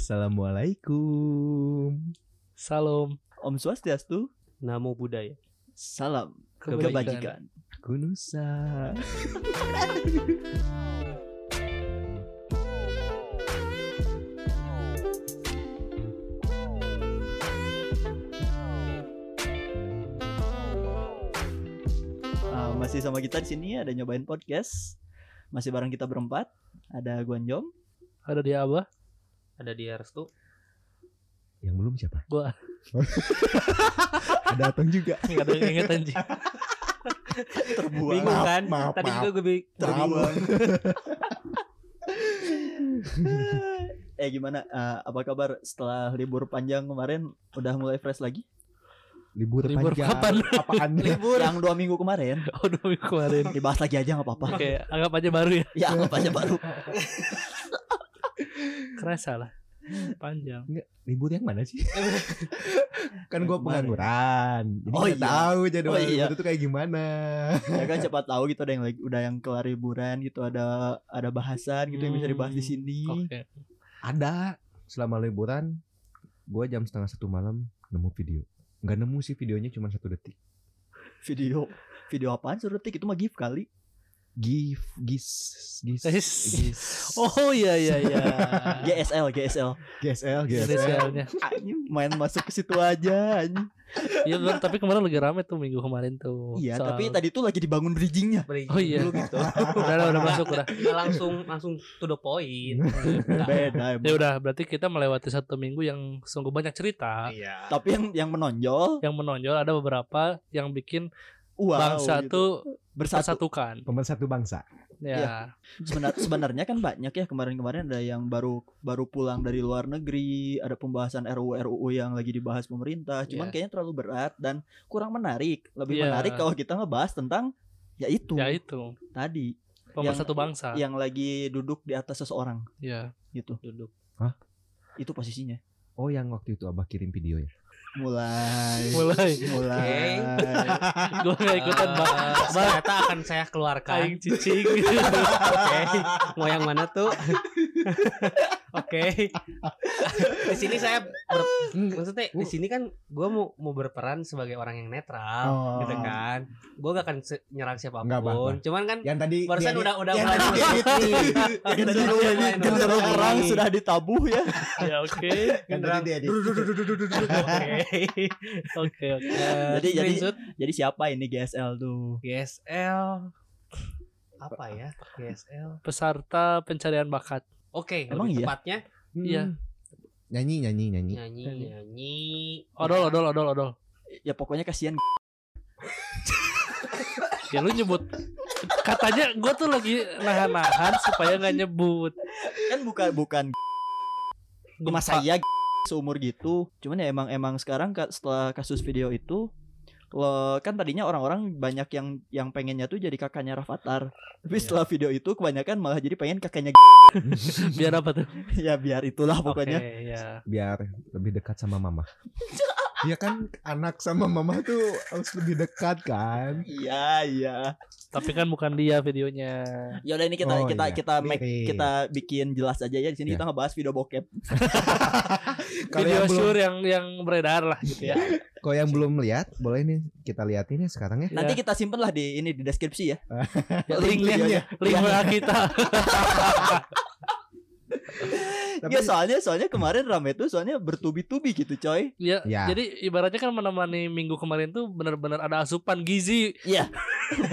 Assalamualaikum. Salam Om Swastiastu, Namo Buddhaya. salam Kebajikan. kebajikan. Kunusa. Uh, masih sama kita di sini ada nyobain podcast. Masih bareng kita berempat. Ada Guanjom, Ada dia Abah Ada dia Restu. Yang belum siapa? Gua Ada Atong juga. Gak ada yang inget anjing terbuang. Bingung kan? maaf, Tadi maaf. juga gue bi- terbuang. eh gimana? Uh, apa kabar setelah libur panjang kemarin? Udah mulai fresh lagi? Libur, Libur panjang. kapan? Apaan? libur. Yang dua minggu kemarin. Oh dua minggu kemarin Dibahas lagi aja nggak apa-apa. Oke anggap aja baru ya Ya anggap aja baru. Kerasa lah Panjang Enggak, libur yang mana sih? kan gua Kemarin. pengangguran. Jadi Oh nggak iya. tahu jadwal Oh iya. itu kayak gimana. ya kan cepat tahu gitu ada yang lagi udah yang kelar liburan gitu ada ada bahasan gitu yang bisa dibahas di sini. Oke Ada selama liburan gua jam setengah satu malam nemu video. Nggak nemu sih videonya cuma satu detik. Video video apaan suruh detik itu mah GIF kali. Gif, gis, gis, Gis. gis. Oh iya iya iya GSL GSL. GSL, GSL. Anjing main masuk ke situ aja anjing. Iya bener, tapi kemarin lagi rame tuh minggu kemarin tuh Iya, Soal- tapi tadi tuh lagi dibangun bridgingnya. Bridging Oh iya. dulu gitu. Udah udah, udah masuk udah Nggak langsung langsung to the point. Beda Ya udah berarti kita melewati satu minggu yang sungguh banyak cerita Iya. Tapi yang yang menonjol Yang menonjol ada beberapa yang bikin wow, bangsa gitu. tuh bersatu. persatukan Pemersatu bangsa. Ya Iya. Sebenar, sebenarnya kan banyak ya kemarin-kemarin ada yang baru baru pulang dari luar negeri, ada pembahasan RUU RUU yang lagi dibahas pemerintah. Cuman Iya. kayaknya terlalu berat dan kurang menarik. Lebih Iya. menarik kalau kita ngebahas tentang ya itu Ya itu tadi Pemersatu bangsa yang lagi duduk di atas seseorang Ya gitu. Duduk. Itu posisinya. Oh yang waktu itu abah kirim video ya? Mulai Mulai mulai. Gue gak ikutan Eh, bang Ternyata akan saya keluarkan. Aing cicing Oke. Mau yang mana tuh? Oke. di sini saya ber- maksudnya di sini kan gue mau mau berperan sebagai orang yang netral, Oh. gitu kan. Gue gak akan nyerang siapa pun. Nggak apa-apa. Cuman kan Yang tadi barusan udah udah yang mulai tadi. Yang tadi mulai- orang sudah ditabuh ya. Ya oke Yang tadi. Oke. Oke oke Eh, Jadi- jadi- Jadi siapa ini GSL tuh? GSL apa ya? GSL. Peserta pencarian bakat Oke, Emang lebih iya? tepatnya Hmm. Iya. Nyanyi, nyanyi, nyanyi. nyanyi Nyanyi. Odol odol odol odol Ya pokoknya kasihan Ya lu nyebut Katanya gue tuh lagi nahan-nahan supaya gak nyebut kan bukan bukan Gempa. mas saya seumur gitu cuman ya emang emang sekarang ka- setelah kasus video itu lo kan tadinya orang-orang banyak yang yang pengennya tuh jadi kakaknya Rafathar tapi Iya. setelah video itu kebanyakan malah jadi pengen kakaknya Biar apa tuh ya biar itulah Oke pokoknya ya Biar lebih dekat sama mama. Iya kan anak sama mama tuh harus lebih dekat kan. iya iya Tapi kan bukan dia videonya ya udah ini kita Oh, kita iya. kita make kita bikin jelas aja ya di sini Ya. kita ngebahas video bokep Video yang belum, sure yang yang beredar lah gitu ya kalau yang belum lihat, boleh nih kita liatin ya sekarang ya. nanti kita simpen lah di ini di deskripsi ya Ya, Link Linknya. Link kita Tapi ya soalnya soalnya kemarin rame tuh soalnya bertubi-tubi gitu coy ya, Ya. Jadi ibaratnya kan menemani minggu kemarin tuh benar-benar ada asupan gizi Iya.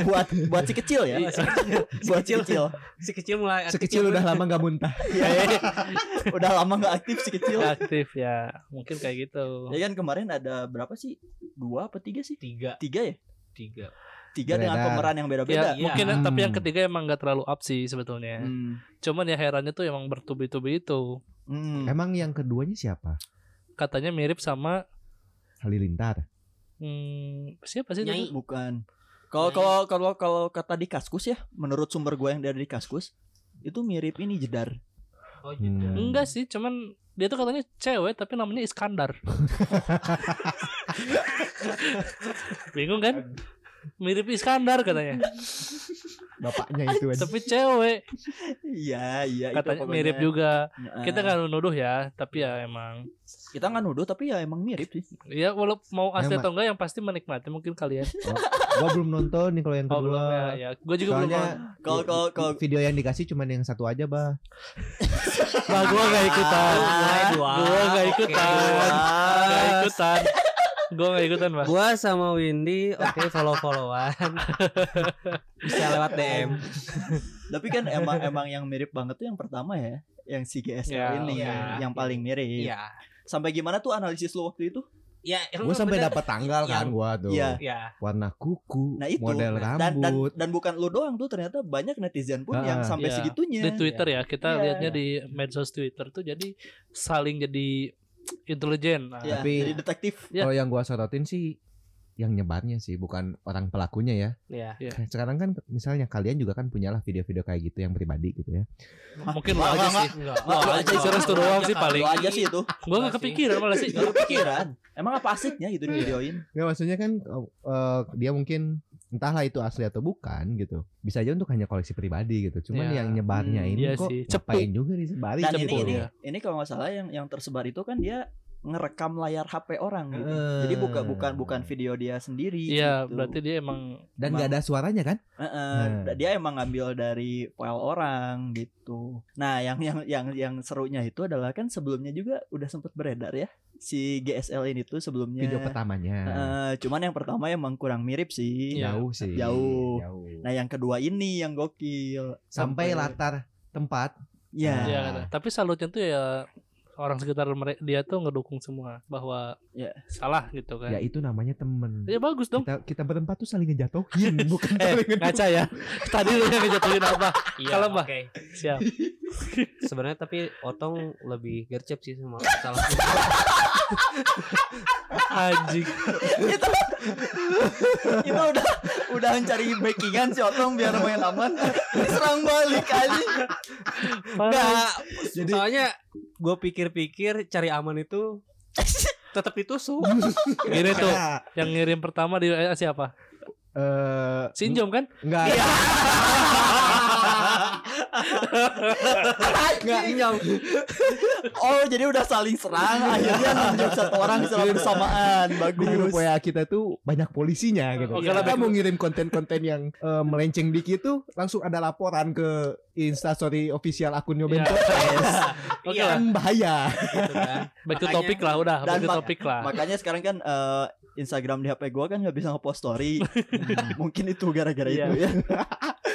buat buat si kecil ya. Iya. buat si kecil. Si kecil mulai sekecil udah lama nggak muntah. Iya. Udah lama nggak aktif si kecil. aktif ya Mungkin kayak gitu Ya kan kemarin ada berapa sih? Dua apa tiga sih? tiga Tiga ya? tiga. Tiga dengan Beredar. pemeran yang Ya beda-beda. Iya. mungkin Hmm. tapi yang ketiga emang gak terlalu up sih sebetulnya Hmm. Cuman ya herannya tuh emang bertubi-tubi itu Hmm. Emang yang keduanya siapa? Katanya mirip sama Halilintar. hmm, Siapa sih Nyai. itu? Bukan. Kalau kalau kalau kalau kata di Kaskus ya, menurut sumber gue yang dari di Kaskus, itu mirip ini Jedar. Oh, Hmm. Enggak sih cuman dia tuh katanya cewek tapi namanya Iskandar Bingung kan? Mirip Iskandar katanya bapaknya itu kan. Tapi cewek Iya, iya itu katanya pokoknya. mirip juga. Kita nggak nuduh ya, tapi ya emang kita nggak nuduh tapi ya emang mirip sih. ya walau mau asli Emang- atau enggak yang pasti menikmati mungkin kalian. Gua belum nonton nih kalau yang Oh, belum kedua. ya, ya. Gue juga belum. Soalnya Kalau kalau kalau video yang dikasih cuma yang satu aja, Bah. Bah, gue gak ikutan. Mulai dua. Gue gak Oke. ikutan. Gak ikutan. Gue gak ikutan, Bah. Gua sama Windy oke follow-followan. Bisa lewat DM. tapi kan emang emang yang mirip banget tuh yang pertama ya, yang si GSL Ya, ini iya. yang paling mirip. Iya. Sampai gimana tuh analisis lu waktu itu? Ya, Gue sampai dapat tanggal kan Yang- gua tuh. Iya. Ya. Warna kuku, Nah, itu. model Dan, dan rambut. dan bukan lu doang tuh ternyata banyak netizen pun yang Ah, sampai iya. segitunya. Di Twitter ya, kita Iya. lihatnya di medsos Twitter tuh jadi saling jadi intelijen. Nah, Ya, Tapi- jadi detektif. Ya. Kalau yang gua sorotin sih yang nyebarnya sih bukan orang pelakunya ya. Iya. Iya. Kayak Sekarang kan misalnya kalian juga kan punyalah video-video kayak gitu yang pribadi gitu ya. mungkin lo aja sih. Wah, aja serius tuh doang sih paling. Lu aja sih itu. Gue gak kepikiran malah sih. Gak kepikiran. Emang apa asiknya gitu di Iya. videoin? Nggak maksudnya kan eh, dia mungkin entahlah itu asli atau bukan gitu. Bisa aja untuk hanya koleksi pribadi gitu. Cuman Ya. yang nyebarnya Hmm, ini iya kok sih. ngapain juga disebarin Dan ini ini, ya. ini kalau nggak salah yang yang tersebar itu kan dia ngerekam layar HP orang gitu. Eh. Jadi bukan bukan bukan video dia sendiri. Iya, gitu. berarti dia emang dan nggak ada suaranya kan? Heeh, Nah. dia emang ngambil dari file orang gitu. Nah, yang yang yang yang serunya itu adalah kan sebelumnya juga udah sempet beredar ya si GSL ini tuh sebelumnya. Video pertamanya. Heeh, cuman yang pertama emang kurang mirip sih. Iya. Jauh sih. Jauh. Jauh. Nah, yang kedua ini yang gokil. Sampai latar tempat Ya. Kan. tapi salutnya tuh ya orang sekitar mere- dia tuh ngedukung semua bahwa Ya. salah gitu kan. ya itu namanya temen. Ya bagus dong. Kita kita berempat tuh saling ngejatuhin bukan Eh, saling ngedukung. ngaca ya. Tadi lu yang ngejatuhin apa? Iya, Kalau, Mbah. oke. Siap. Sebenarnya tapi Otong lebih gercep sih sama salah. Anjing. itu itu udah udah mencari backingan si Otong biar main aman diserang balik aja Enggak. Jadi- Soalnya gue pikir-pikir cari aman itu tetap ditusuk. Gini tuh, yang ngirim pertama di siapa? eh Sinjom kan? enggak nggak oh jadi udah saling serang akhirnya nunjuk satu orang secara bersamaan di grup bagus WA kita tuh banyak polisinya gitu. Oke Kita lah, mau ngirim konten-konten yang eh, melenceng dikit tuh langsung ada laporan ke instastory official akun Nyoben Iya. Podcast. Oke Iya. lah. Kan bahaya. Gitu kan. Back to topic lah udah, Dan back to topic lah. makanya sekarang kan eh, Instagram di HP gua kan nggak bisa ngepost story mungkin itu gara-gara Iya. itu ya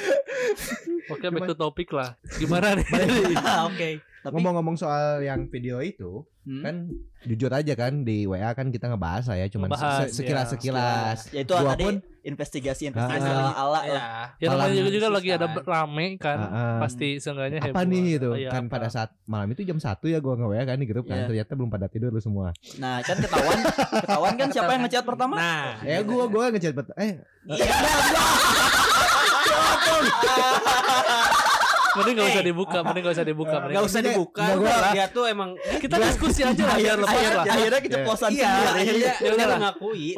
Oke, back to topic lah. Gimana nih? Oke. tapi Ngomong-ngomong soal yang video itu, Hmm? kan jujur aja kan di WA kan kita ngebahas lah ya, cuman Ngebahas, se- sekilas-sekilas. ya itu Gua tadi pun investigasi investigasi ah. ala-ala lah Ya. Ya namanya Malam juga, juga lagi ada kan. rame kan. Ah, ah. Pasti seenggaknya apa heboh. nih itu Iya, kan apa. pada saat malam itu jam satu ya gua nge-WA kan di grup kan Iya. ternyata belum pada tidur lu semua. nah kan ketahuan ketahuan kan siapa yang ngechat pertama Nah, Ya gua gua ngechat bet- eh iya Mending gak usah dibuka, mending gak usah dibuka. mending Gak usah dibuka. nggak gua- Dia tuh emang Kita diskusi aja lah biar lepas akhirnya, lah. akhirnya keceplosan Iya, sendiri akhirnya Ya dia udah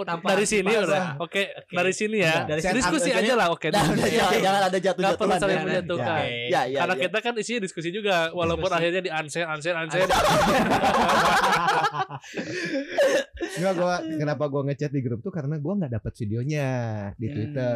tanpa dari sini udah. Oke, dari sini ya. Dari Dari sini. diskusi aja lah, oke. Udah, jangan, ada Gak perlu jatuh-jatuhan saling menjatuhkan. Ya, ya, Karena kita kan isinya diskusi juga, walaupun akhirnya di unsend, unsend, unsend. Enggak gua kenapa gua ngechat di grup tuh karena gua nggak dapat videonya di Hmm, Twitter.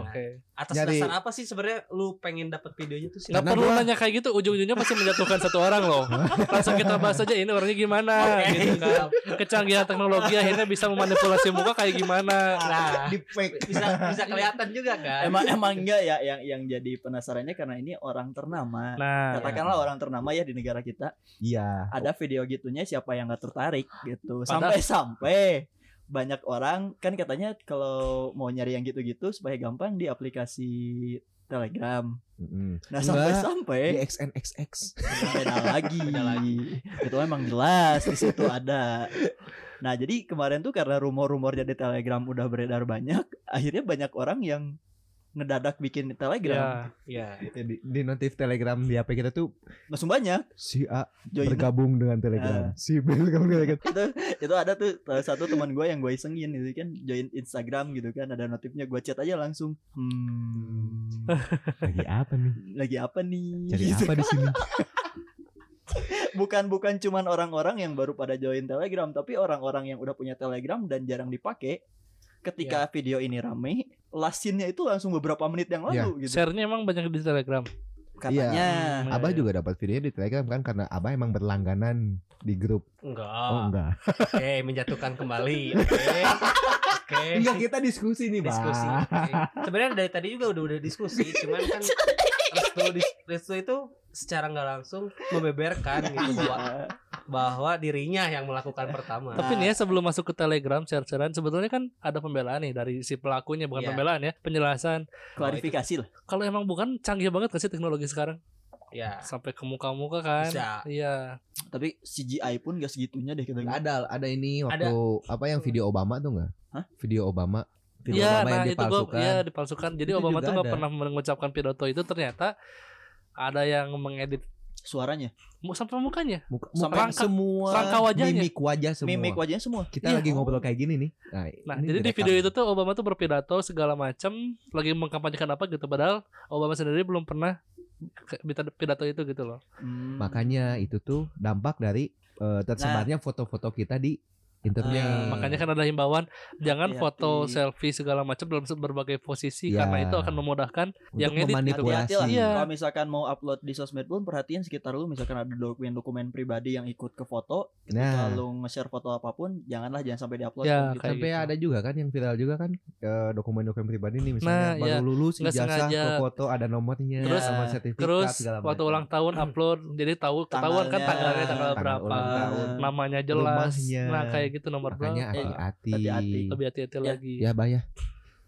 Oke. Atas Nyari- dasar apa sih sebenarnya lu pengen dapat videonya tuh sih? Gak perlu gua- nanya kayak gitu, ujung-ujungnya pasti menjatuhkan satu orang loh. Langsung kita bahas aja ini orangnya gimana, gitu kan. Kecanggihan teknologi akhirnya bisa memanipulasi muka kayak gimana. Nah, Di fake. bisa bisa kelihatan juga kan? Emang emang enggak ya yang yang jadi penasarannya karena ini orang ternama. Nah, Katakanlah orang ternama ya di negara kita Iya. ada video gitunya siapa yang nggak tertarik gitu. Sampai-sampai banyak orang kan katanya kalau mau nyari yang gitu-gitu supaya gampang di aplikasi Telegram. Mm-mm. Nah sampai-sampai di XNXX. beda lagi. Itu emang jelas di situ ada. Nah jadi kemarin tuh karena rumor-rumornya di Telegram udah beredar banyak, akhirnya banyak orang yang ngedadak bikin telegram. Ya, Iya. di, di notif telegram di HP kita tuh langsung banyak. si A join. bergabung dengan telegram. Si B bergabung dengan telegram. Itu itu ada tuh salah satu teman gue yang gue isengin itu kan join Instagram gitu kan ada notifnya gue chat aja langsung. Hmm. Lagi apa nih? Lagi apa nih? Cari Gitu. apa di sini? Bukan bukan cuman orang-orang yang baru pada join Telegram tapi orang-orang yang udah punya Telegram dan jarang dipakai ketika video ini rame lasinnya itu langsung beberapa menit yang lalu gitu share-nya emang banyak di Telegram. katanya Hmm, Abah iya. juga dapat videonya di telegram kan karena Abah emang berlangganan di grup Enggak. oh enggak Oke, menjatuhkan kembali. Oke. Oke. enggak kita diskusi nih Diskusi. Bah Oke. Sebenarnya dari tadi juga udah udah diskusi, cuman kan restu, restu itu secara nggak langsung membeberkan gitu bahwa, bahwa dirinya yang melakukan pertama. Tapi nih ya sebelum masuk ke Telegram share-sharean sebetulnya kan ada pembelaan nih dari si pelakunya bukan Iya. pembelaan ya, penjelasan. klarifikasi lah Kalau emang bukan canggih banget gak sih teknologi sekarang? ya. Sampai ke muka-muka kan. Bisa. Iya. tapi CGI pun gak segitunya deh kita ada ada ini waktu apa yang video Obama tuh enggak Hah? video Obama video Iya, Obama nah yang itu gua dipalsukan iya dipalsukan. Jadi Itu Obama tuh gak ada. pernah mengucapkan pidato itu ternyata ada yang mengedit suaranya mu- sampai mukanya. muka, Sampai rangka- semua rangka wajahnya. mimik wajah semua mimik wajahnya semua kita Iya. lagi ngobrol kayak gini nih nah, Nah, ini jadi di video itu tuh Obama tuh berpidato segala macam, lagi mengkampanyekan apa gitu padahal Obama sendiri belum pernah pidato- itu gitu loh. Hmm. makanya itu tuh dampak dari eh, tersebarnya foto-foto kita di internet Ah. Makanya kan ada himbauan jangan Hati-hati. foto selfie segala macam dalam berbagai posisi Iya. karena itu akan memudahkan untuk yang edit gitu. memanipulasi Iya. kalau misalkan mau upload di sosmed pun perhatiin sekitar lu misalkan ada dokumen-dokumen pribadi yang ikut ke foto nah kalau nge-share foto apa pun janganlah jangan sampai diupload Ya, gitu. sampai gitu. ada juga kan yang viral juga kan eh, dokumen-dokumen pribadi nih Nah, misalnya baru iya. lulus ijazah ke foto ada nomornya Terus- sama sertifikat Terus segala waktu ulang tahun upload jadi tahu ketahuan kan Tanggalnya, tanggal tanggal berapa, tahun. namanya jelas. Rumahnya. Nah, kayak gitu nomor makanya berapa. hati-hati hati-hati. Lebih hati-hati Ya. lagi. ya bah ya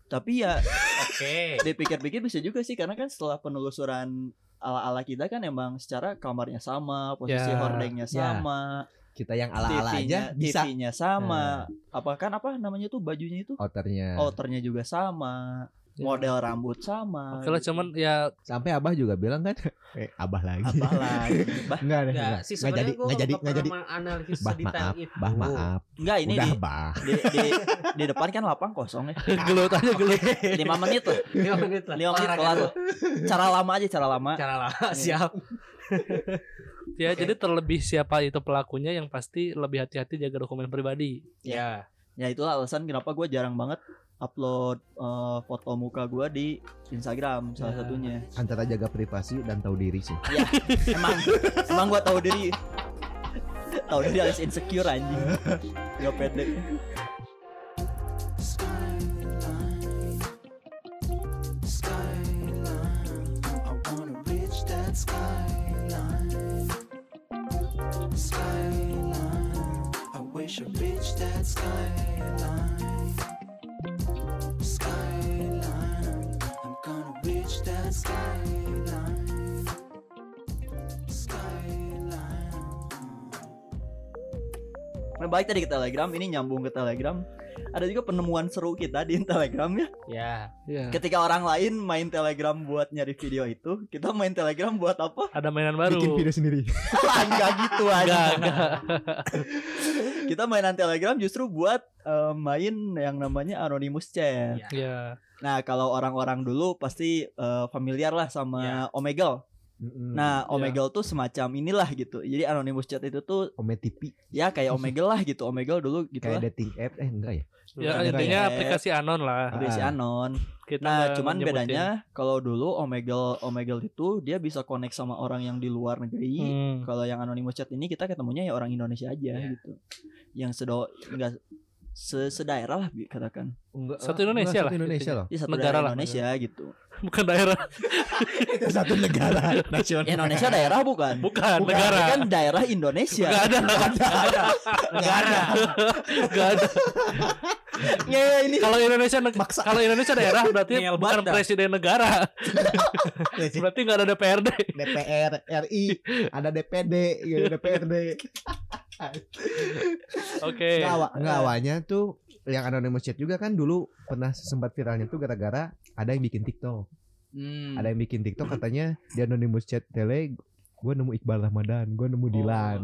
tapi ya Oke. dipikir-pikir bisa juga sih karena kan setelah penelusuran ala-ala kita kan emang secara kamarnya sama posisi Ya. hordengnya sama kita yang ala-ala TV-nya aja bisa TV-nya sama apa kan apa namanya tuh bajunya itu outernya outernya juga sama Ya. Model rambut sama Oke lah cuman ya sampai abah juga bilang kan eh abah lagi apa lagi bah enggak deh Enggak, enggak sih Nggak jadi enggak jadi enggak jadi analisis bah maaf itu. bah maaf enggak ini udah di, bah di, di di depan kan lapang kosong ya gelut aja gelut. lima menit tuh Lima menit lah. lima menit Olahraga kelar cara lama aja cara lama Cara lah. Siap. Ya, jadi terlebih siapa itu pelakunya yang pasti lebih hati-hati jaga dokumen pribadi. Ya. ya itulah alasan kenapa gue jarang banget upload eh, foto muka gue di Instagram salah Ya. satunya antara jaga privasi dan tahu diri sih ya emang emang gue tahu diri tahu diri alias insecure anjing gak pede Skyline, I wanna reach that skyline. Skyline, I wish I reached that skyline. Skyline. Skyline. Nah, balik tadi ke Telegram ini nyambung ke Telegram ada juga penemuan seru kita di Telegram ya Ya. Ya. ketika orang lain main Telegram buat nyari video itu kita main Telegram buat apa Ada mainan baru. bikin video sendiri enggak gitu Enggak, aja enggak. kita mainan Telegram justru buat eh, main yang namanya anonymous chat Ya. Ya. nah kalau orang-orang dulu pasti eh, familiar lah sama Omegle Nah Ya. Omegle tuh semacam inilah gitu jadi anonymous chat itu tuh Ome TV ya kayak Omegle lah gitu Omegle dulu gitu kayak lah dating app eh enggak ya Ya intinya kayak aplikasi anon lah. aplikasi Ah. anon Kita Nah, cuman nyebutin. bedanya kalau dulu Omegle Omegle itu dia bisa connect sama orang yang di luar negeri. Hmm. Kalau yang anonymous chat ini kita ketemunya ya orang Indonesia aja Iya. gitu. Yang sedo enggak se sedaerah lah katakan. enggak Satu Indonesia enggak, lah, satu Indonesia loh Ya satu Negara lah, Indonesia gitu. Bukan daerah. itu satu negara nasional Ya, Indonesia daerah bukan? Bukan, Bukan, negara. Kan daerah Indonesia. Enggak ada. Negara. Enggak ada. Ya, ini Kalau Indonesia kalau Indonesia daerah berarti Ngel bukan banget dah. presiden negara. berarti enggak ada DPRD. DPR RI ada DPD gitu DPRD Oke. Nggak, awa- nggak awalnya tuh yang anonymous chat juga kan dulu pernah sempat viralnya tuh gara-gara ada yang bikin TikTok. Hmm. Ada yang bikin TikTok katanya di anonymous chat tele gue nemu Iqbal Ramadan, gue nemu Dilan.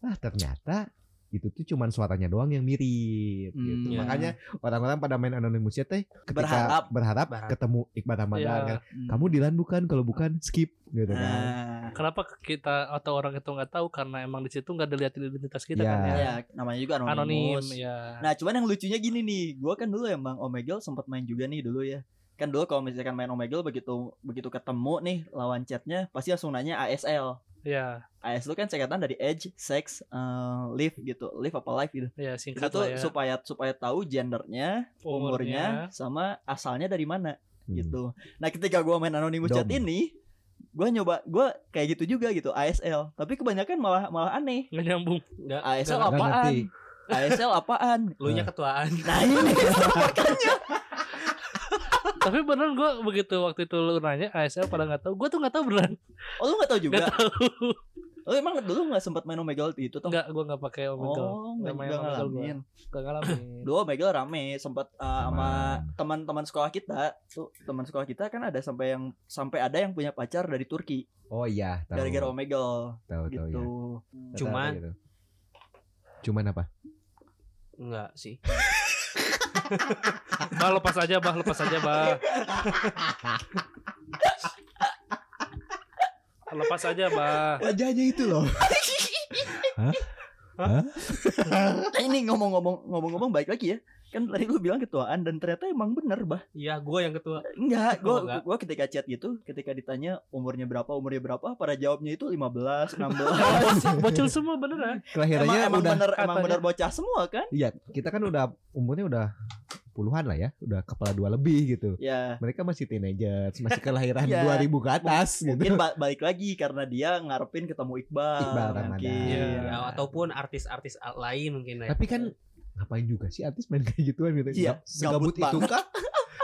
Ah ternyata itu tuh cuman suaranya doang yang mirip Hmm, gitu. iya. Makanya orang-orang pada main anonymous chat teh ketika Berharap. berharap, Berharap. ketemu Iqbal Ramadan Iya. kan. Hmm. Kamu Dilan bukan? Kalau bukan skip gitu kan. Nah, Kenapa kita atau orang itu nggak tahu karena emang di situ nggak dilihat identitas kita Ya. kan ya. ya namanya juga Anonim anonimus. ya. Nah, cuman yang lucunya gini nih, gua kan dulu emang Omegle sempat main juga nih dulu ya. Kan dulu kalau misalkan main Omegle begitu begitu ketemu nih lawan chatnya pasti langsung nanya ASL. Ya, AS itu kan singkatan dari age, sex, eh, live gitu, live apa life gitu. ya Itu singkat tuh lah ya. supaya supaya tahu gendernya, umurnya, sama asalnya dari mana Hmm. gitu. Nah, ketika gua main anonymous Dom. chat ini, gua nyoba gua kayak gitu juga gitu ASL, tapi kebanyakan malah malah aneh. nggak nyambung. Enggak. ASL Nggak apaan? ngerti. ASL apaan? Lu nya ketuaan. Nah, ini makanya Tapi beneran gue begitu waktu itu lu nanya ASL pada nggak tahu. Gue tuh nggak tahu beneran. Oh, lu gak tahu juga? Nggak tahu. Oh, emang dulu gak sempat main Omegle itu toh? Nggak, gue nggak pakai Omegle. Oh, Nggak gak main Omegle gua. ngalamin. Nggak ngalamin. Dulu Omegle rame, sempat uh, sama teman-teman sekolah kita. Tuh, teman sekolah kita kan ada sampai yang sampai ada yang punya pacar dari Turki Oh iya, tahu. gara-gara Omegle tahu tahu gitu. ya. Cuman Gitu. Cuman apa? enggak sih. Bah lepas aja, bah lepas aja, bah. lepas aja, bah. Wajahnya itu loh. Nah, ini ngomong-ngomong ngomong-ngomong baik lagi ya. Kan tadi lu bilang ketuaan dan ternyata emang bener, Bah. Iya, gua yang ketua. Enggak, Oh, gua enggak. gua ketika chat gitu, ketika ditanya umurnya berapa, umurnya berapa, pada jawabnya itu 15, 16. Bocil semua beneran. Kelahirannya emang, emang udah bener emang bener bocah semua kan? Iya, kita kan udah umurnya udah puluhan lah ya, udah kepala dua lebih gitu. Ya, Mereka masih teenagers, masih kelahiran Iya. 2000 ke atas gitu. mungkin ba- balik lagi karena dia ngarepin ketemu Iqbal. Iqbal Ramadan. mungkin. Iya. Ya, ataupun artis-artis lain mungkin ya. Tapi kan ngapain juga sih artis main kayak gituan gitu? Iya, Gab- Segabut gabut itu kah?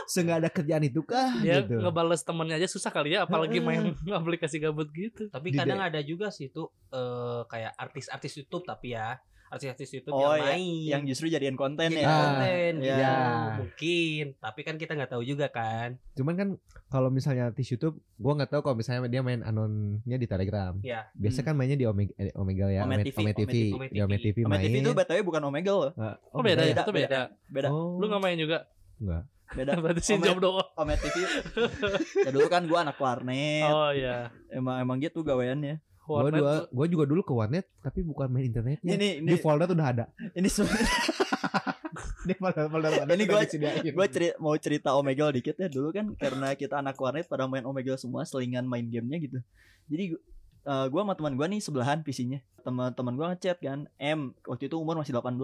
Seenggak ada kerjaan itu kah? Dia gitu. ngebales temennya aja susah kali ya, apalagi main aplikasi gabut gitu. Tapi kadang de- ada juga sih tuh eh, kayak artis-artis YouTube tapi ya artis-artis YouTube Oh, yang ya, main Yang justru jadiin konten jadi ya. Ah, konten iya. gitu mungkin tapi kan kita nggak tahu juga kan Cuman kan kalau misalnya artis YouTube, gua nggak tahu kalau misalnya dia main anonnya di Telegram. ya Biasa Hmm. kan mainnya di Omega, eh, Omega ya, Omet Omet, TV, Omet TV, Omet TV main. TV itu BTW bukan Omegle loh. Ah, Oh beda ya, beda, itu beda. beda. Oh, Lu nggak main juga? enggak. Beda. Berarti si Omet- job doang. Omet TV. ya dulu kan gua anak warnet. Oh iya. Emang emang gitu gaweannya. Gua, Warnet dua, tuh- gua juga dulu ke warnet tapi bukan main internetnya. Ini di ini. folder udah ada. ini sebenarnya Di folder folder Ini gua- gue ceri mau cerita Omegle dikit ya. Dulu kan karena kita anak warnet pada main Omegle semua selingan main gamenya gitu. Jadi eh gue sama teman gue nih sebelahan PC-nya. Teman-teman gue ngechat kan M waktu itu umur masih 18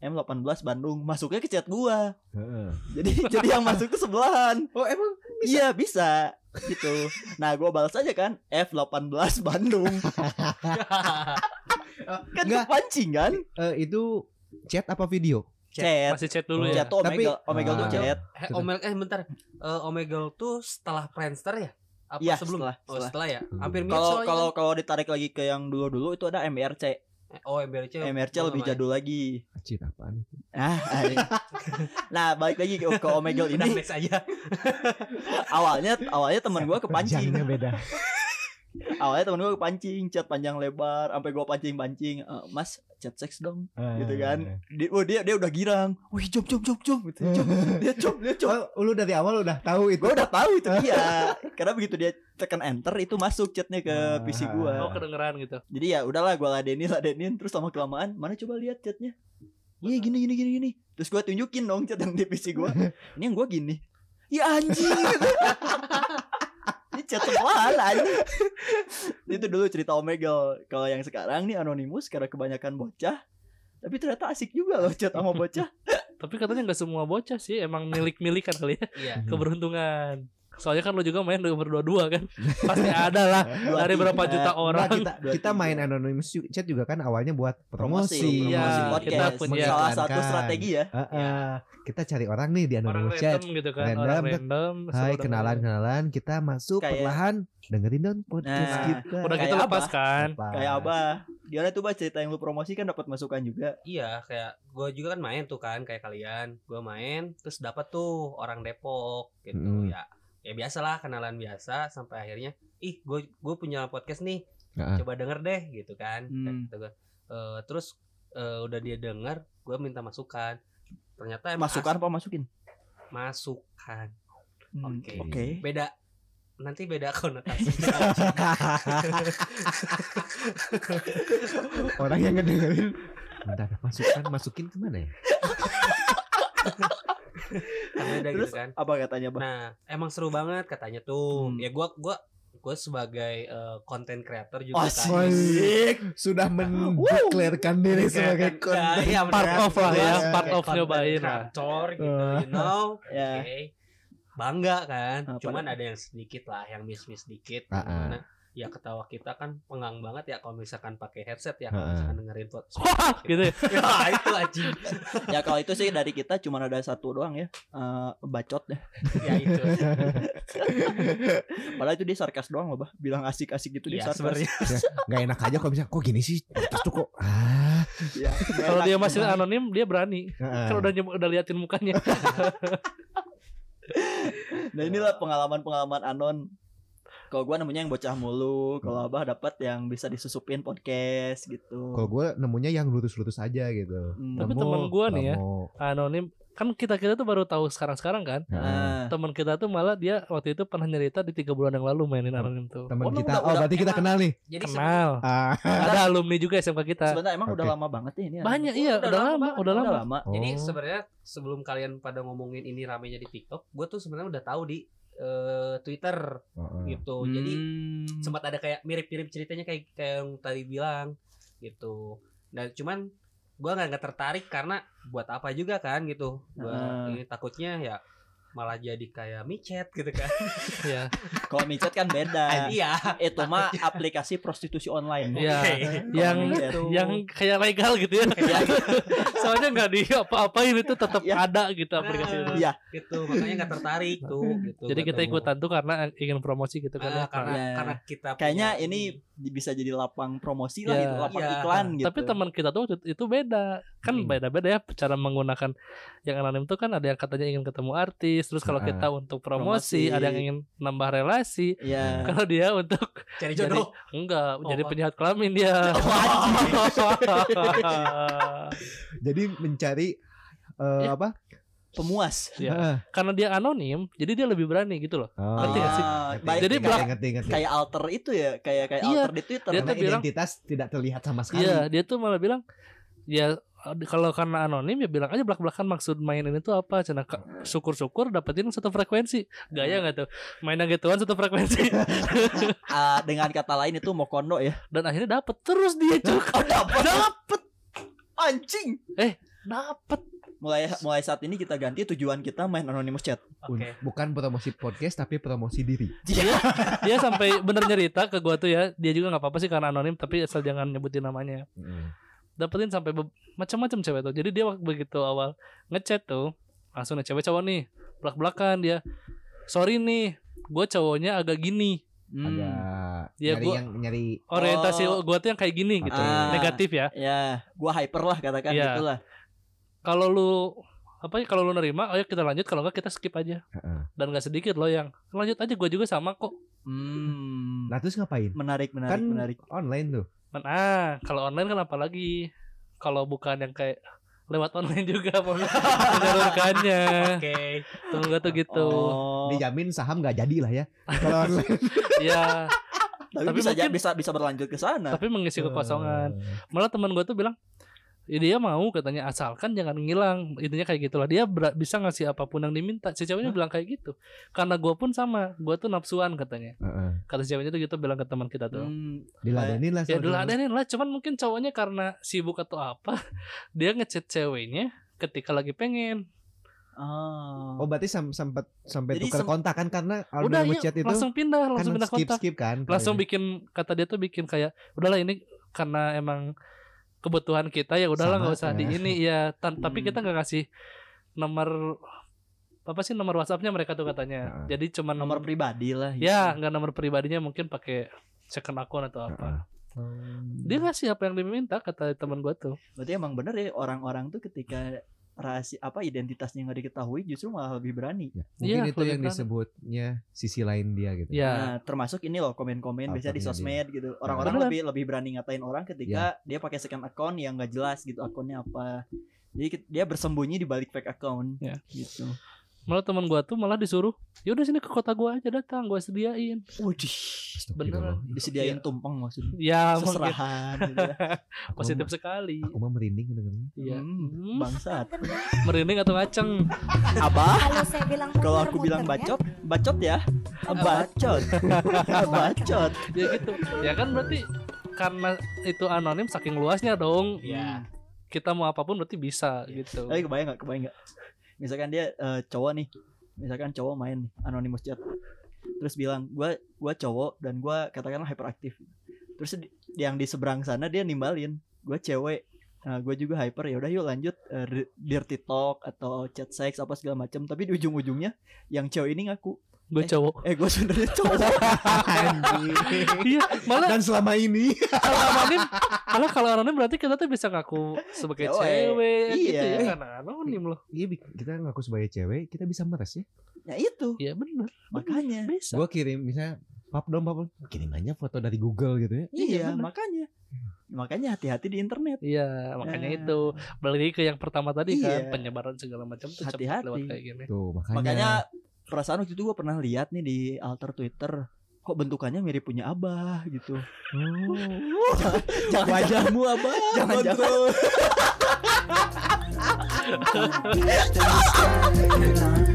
M 18 Bandung masuknya ke chat gue Heeh. jadi jadi yang masuk tuh sebelahan. Oh emang iya bisa gitu. Nah gue balas aja kan F 18 Bandung. Kan Enggak. pancing kan? Eh, itu chat apa video? chat. Masih chat dulu Oh, ya. chat. Tuh Tapi- Omegle Omegle tuh Ah. chat. Eh, Omeg eh bentar. Eh, Omegle tuh setelah Friendster ya? Apa Iya, sebelum? setelah, oh setelah. ya? Hampir mirip kalau kalau kalau ditarik lagi ke yang dulu dulu itu ada MRC oh MRC MRC gua lebih jadul lagi Cit apaan? Ah, ay. nah balik lagi ke, ke Omegle ini. aja Awalnya awalnya teman gua kepancing. Panjangnya beda. Awalnya teman gua kepancing, chat panjang lebar, sampai gua pancing-pancing. "Eh, mas, chat seks dong, gitu kan. Dia, oh, dia dia udah girang. Wih, jom jom jom jom gitu. Jom. Dia jom, dia jom. Oh, lu dari awal udah tahu itu. Gua udah tahu itu dia. Karena begitu dia tekan enter itu masuk chatnya ke Ah. PC Oh gua. kedengeran gitu. Jadi ya udahlah gua ladenin ladenin terus lama kelamaan mana coba lihat chatnya. Iya gini gini gini gini. Terus gua tunjukin dong chat yang di PC gua. Ini yang gua gini. Ya anjing. Chat sebelahan anjing. Itu dulu cerita Omegle. Kalau yang sekarang nih Anonymous karena kebanyakan bocah. Tapi ternyata asik juga loh chat sama bocah. Tapi katanya nggak semua bocah sih, emang milik-milikan kali ya. iya Keberuntungan. Soalnya kan lu juga main berdua-dua kan. Pasti ada lah Dua, dari berapa juta orang. kita kita main anonymous chat juga kan awalnya buat promosi. promosi, Iya, promosi kita podcast. punya- Salah satu strategi ya. Heeh. Kita cari orang nih di Orang anonymous chat. random gitu kan, Random, orang random. Hai suruh dengerin. kenalan kenalan kita masuk Kayak- perlahan dengerin dong podcast Nah, kita. Udah gitu Kayak lepas apa? kan. Lepas. Kayak Abah. Gimana tuh bah cerita yang lu promosi kan dapat masukan juga. Iya, kayak gue juga kan main tuh kan kayak kalian. Gue main terus dapat tuh orang Depok gitu Mm. ya. Ya biasalah kenalan biasa sampai akhirnya ih gue gue punya podcast nih. Coba denger deh gitu kan. Hmm. Eh, terus eh, udah dia denger, gue minta masukan. Ternyata emang Masukan apa masukin? as- masukan. Hmm, Oke. Oke. Beda nanti beda konotasi. Orang yang ngedengerin Bentar, masukan masukin ke mana ya? beda Terus gitu kan. apa katanya, Bah? Nah, emang seru banget katanya tuh. Hmm. Ya gua gua gua sebagai konten creator juga Asik. kan. Sudah mendeklarkan diri sebagai konten ya, Part of lah ya, Iya, part of nyobain lah. creator gitu, Uh. you know. Ya. Oke. Bangga kan. Ah, Cuman ada yang sedikit lah, yang miss-miss dikit. Ah, ah. Gimana? Ya ketawa kita kan pengang banget ya kalau misalkan pakai headset ya kalau misalkan dengerin podcast. Wah, gitu ya. ya itu anjing. ya kalau itu sih dari kita cuma ada satu doang ya. Eh, bacot deh. ya itu. Padahal itu dia sarkas doang loh, Bah. Bilang asik-asik gitu dia Ya, sarkas. sebenarnya. Ya, Gak enak aja kalau bisa kok gini sih Terus tuh kok ah, Ya, Kalau dia masih anonim dia berani. Heeh. Kan udah nyebut- udah liatin mukanya. Nah inilah pengalaman-pengalaman anon. Kalau gua nemunya yang bocah mulu, kalau abah dapat yang bisa disusupin podcast gitu. Kalau gue nemunya yang lurus-lurus aja gitu Hmm. Tapi temen gua nih ya. Anonim kan kita kita tuh baru tahu sekarang-sekarang kan. Heeh. Nah, Teman kita tuh malah dia waktu itu pernah nyerita di tiga bulan yang lalu mainin anonim tuh. Teman Oh, kita udah- Oh udah- berarti kita kenal nih Jadi Kenal. ah. Ada alumni juga SMK kita. sebenarnya emang udah Oke. lama banget nih ini. Banyak iya, udah udah lama lama, udah Udah lama. lama. Jadi Oh. sebenarnya sebelum kalian pada ngomongin ini ramenya di TikTok, gue tuh sebenarnya udah tahu di eh, Twitter Heeh. gitu. Jadi Hmm. sempat ada kayak mirip-mirip ceritanya kayak kayak yang tadi bilang gitu. Dan cuman gua nggak nggak tertarik karena buat apa juga kan gitu. Gua Ah. ini takutnya ya malah jadi kayak micet gitu kan. Iya. Kalau micet kan beda. Iya. Itu mah aplikasi prostitusi online. Iya. Oke. Yang Gitu. yang kayak legal gitu ya. Soalnya nggak di apa-apain itu tetap Iya. ada gitu aplikasi itu. Iya. gitu makanya nggak tertarik tuh gitu. Jadi kita tahu. ikutan tuh karena ingin promosi gitu kan. Ah, ya. karena Iya. karena kita Kayaknya ini bisa jadi lapang promosi lah Iya. gitu, lapang Iya. iklan gitu. Tapi teman kita tuh itu beda. Kan Hmm. beda-beda ya cara menggunakan yang anonim tuh kan ada yang katanya ingin ketemu artis, terus kalau kita untuk promosi, Promosi. ada yang ingin nambah relasi. Iya. Kalau dia untuk cari jodoh. enggak Oh, jadi penjahat kelamin dia. Jadi mencari eh, Ya. apa? Pemuas. Iya. Heeh. Karena dia anonim, jadi dia lebih berani gitu loh. Oh, Ngerti gak sih? Ah, ngerti, baik, Jadi ngerti, belak- ngerti, ngerti. kayak alter itu ya, kayak kayak Iya. alter di Twitter. Dia Karena tuh bilang- identitas tidak terlihat sama sekali. Iya, dia tuh malah bilang ya kalau karena anonim ya bilang aja belak-belakan maksud main ini tuh apa cina Ka- syukur-syukur dapetin satu frekuensi gaya nggak tuh main yang gituan satu frekuensi Ah, dengan kata lain itu mau kondo ya. dan akhirnya dapet terus dia cuk Oh, dapet. dapet. Anjing. dapet Mulai mulai saat ini kita ganti tujuan kita main anonymous chat. Oke. Bukan promosi podcast tapi promosi diri. dia dia sampai bener nyerita ke gua tuh ya dia juga nggak apa-apa sih karena anonim tapi asal jangan nyebutin namanya Heeh. Dapetin sampai macam-macam cewek tuh jadi dia waktu begitu awal ngechat tuh langsung nih cewek cowok nih belak-belakan dia sorry nih gue cowoknya agak gini Hmm. Agak Iya, nyari gua- yang nyari orientasi Oh. gua tuh yang kayak gini gitu Ah. negatif ya Ya, gua hyper lah katakan Iya. gitulah. kalau lu apa ya kalau lu nerima ayo kita lanjut kalau enggak kita skip aja Heeh. dan nggak sedikit loh yang lanjut aja gue juga sama kok Hmm. Nah terus ngapain? Menarik, menarik, kan menarik. online tuh. Nah kalau online kan apalagi kalau bukan yang kayak lewat online juga mau menyalurkannya Oke. tuh enggak tuh gitu Oh, Dijamin saham nggak jadi lah ya. Kalau online. ya tapi, tapi bisa mungkin- bisa bisa berlanjut ke sana. tapi mengisi kekosongan malah teman gue tuh bilang dia mau katanya asalkan jangan ngilang. Intinya kayak gitulah. Dia ber- bisa ngasih apa pun yang diminta. Si ceweknya bilang kayak gitu. Karena gue pun sama. Gue tuh nafsuan katanya. Heeh. kata si ceweknya tuh gitu bilang ke teman kita tuh. Hmm, Diladenin lah. ya nih lah cuman mungkin cowoknya karena sibuk atau apa dia ngechat ceweknya ketika lagi pengen. Ah. Oh berarti sam- sempat sampai Jadi tukar sem- kontak kan? Karena udah iya, chat itu langsung pindah kan langsung pindah skip kontak. skip kan. langsung kayaknya. bikin kata dia tuh bikin kayak udahlah ini karena emang kebutuhan kita ya udahlah nggak usah di ya. ini ya tan- tapi Hmm. kita nggak ngasih nomor apa sih nomor WhatsAppnya mereka tuh katanya Heeh. jadi cuman nomor pribadi lah. gitu. ya nggak nomor pribadinya mungkin pakai second akun atau apa Heeh. Dia ngasih apa yang diminta kata teman gua tuh. Berarti emang bener ya orang-orang tuh ketika rahasia apa identitasnya nggak diketahui justru malah lebih berani. Ya, Iya, Mungkin itu lebih yang berani. disebutnya sisi lain dia gitu. Ya. Nah, termasuk ini loh komen-komen biasa di sosmed gitu. Orang-orang Beneran. lebih lebih berani ngatain orang ketika dia pakai second account yang nggak jelas gitu akunnya apa. Jadi dia bersembunyi di balik fake account Ya. gitu. Malah teman gua tuh malah disuruh, "Ya udah sini ke kota gua aja datang, gua sediain." Udih, Astagfirullah. disediain Iya. tumpeng maksudnya. Ya, mungkin Seserahan gitu ya. Aku positif mah- sekali. Aku mah merinding dengernya. Iya. Hmm, Hmm, bangsat. merinding atau ngaceng? Abah, Kalau saya bilang kalau muter, aku bilang bacot, bacot ya. Bacot. bacot. ya gitu. Ya kan berarti karena itu anonim saking luasnya dong. Iya. Kita mau apa pun berarti bisa gitu. Tapi kebayang gak? Kebayang gak? Misalkan dia eh, cowok nih, misalkan cowok main anonymous chat, terus bilang gua gua cowok dan gua katakanlah hyperaktif. Terus di- yang di seberang sana dia nimbalin, gua cewek. Nah, gue juga hyper ya udah yuk lanjut eh, di- dirty talk atau chat seks apa segala macam tapi di ujung-ujungnya yang cewek ini ngaku Gue cowok. eh gue sebenarnya cowok Iya, malah Dan selama ini kalau anonim malah kalau anonim berarti kita tuh bisa ngaku sebagai Cewek. cewek gitu Iya. ya karena anonim loh. Iya kita ngaku sebagai cewek kita bisa meres ya. ya itu Iya benar. makanya Bisa. Gua kirim misalnya pap dong pap kirim aja foto dari Google gitu ya. iya bener. makanya makanya hati-hati di internet Iya, makanya Ya. itu balik ke yang pertama tadi kan Iya. penyebaran segala macam tuh cepat Hati-hati. lewat kayak gini. Tuh makanya, Makanya perasaan waktu itu gue pernah lihat nih di alter Twitter kok bentukannya mirip punya abah gitu. Oh. Jangan wajahmu abah. jangan jangan